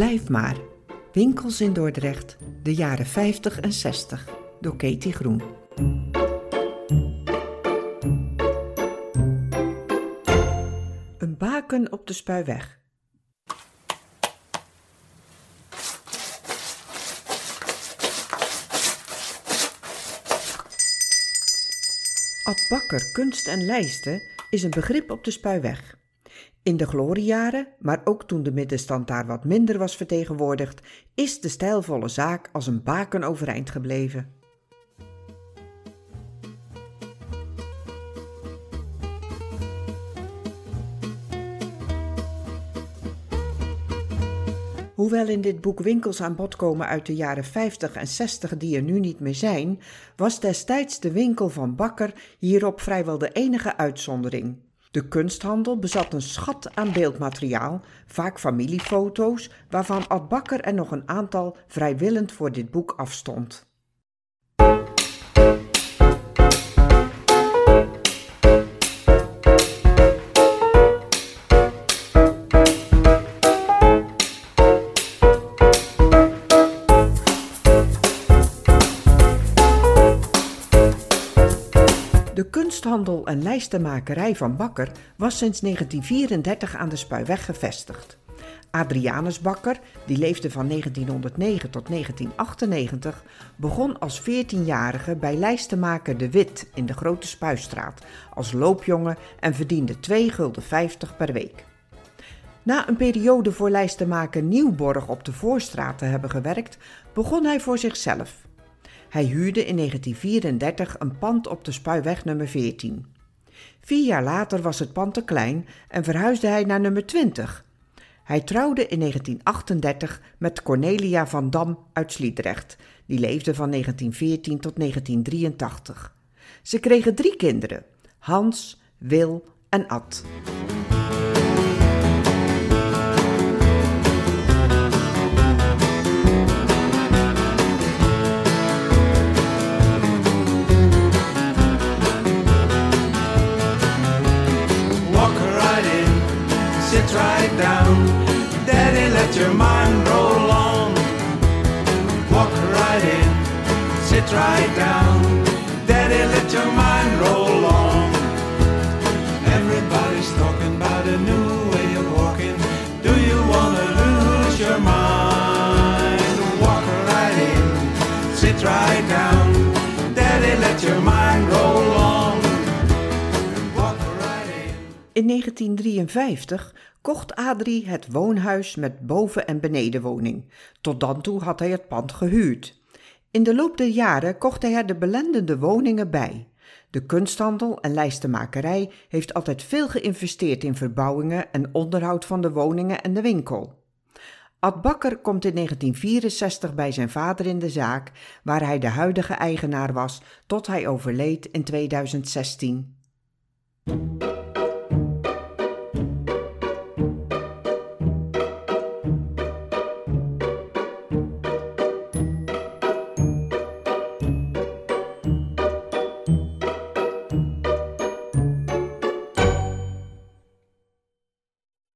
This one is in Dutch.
Blijf maar. Winkels in Dordrecht, de jaren 50 en 60, door Katie Groen. Een baken op de Spuiweg. Ad Bakker Kunst en Lijsten is een begrip op de Spuiweg. In de gloriejaren, maar ook toen de middenstand daar wat minder was vertegenwoordigd, is de stijlvolle zaak als een baken overeind gebleven. Hoewel in dit boek winkels aan bod komen uit de jaren 50 en 60 die er nu niet meer zijn, was destijds de winkel van Bakker hierop vrijwel de enige uitzondering. De kunsthandel bezat een schat aan beeldmateriaal, vaak familiefoto's, waarvan Ad Bakker er nog een aantal vrijwillend voor dit boek afstond. De kunsthandel en lijstenmakerij van Bakker was sinds 1934 aan de Spuiweg gevestigd. Adrianus Bakker, die leefde van 1909 tot 1998, begon als 14-jarige bij lijstenmaker De Wit in de Grote Spuistraat als loopjongen en verdiende 2,50 gulden per week. Na een periode voor lijstenmaker Nieuwborg op de Voorstraat te hebben gewerkt, begon hij voor zichzelf. Hij huurde in 1934 een pand op de Spuiweg nummer 14. Vier jaar later was het pand te klein en verhuisde hij naar nummer 20. Hij trouwde in 1938 met Cornelia van Dam uit Sliedrecht. Die leefde van 1914 tot 1983. Ze kregen drie kinderen: Hans, Wil en Ad. Sit right down. Daddy, let your mind roll on. Walk right in, sit right down. Daddy, let your mind roll on. Everybody's talking about a new way of walking. Do you wanna lose your mind? Walk right in, sit right down. In. In 1953 kocht Adrie het woonhuis met boven- en benedenwoning. Tot dan toe had hij het pand gehuurd. In de loop der jaren kocht hij er de belendende woningen bij. De kunsthandel en lijstenmakerij heeft altijd veel geïnvesteerd in verbouwingen en onderhoud van de woningen en de winkel. Ad Bakker komt in 1964 bij zijn vader in de zaak, waar hij de huidige eigenaar was tot hij overleed in 2016.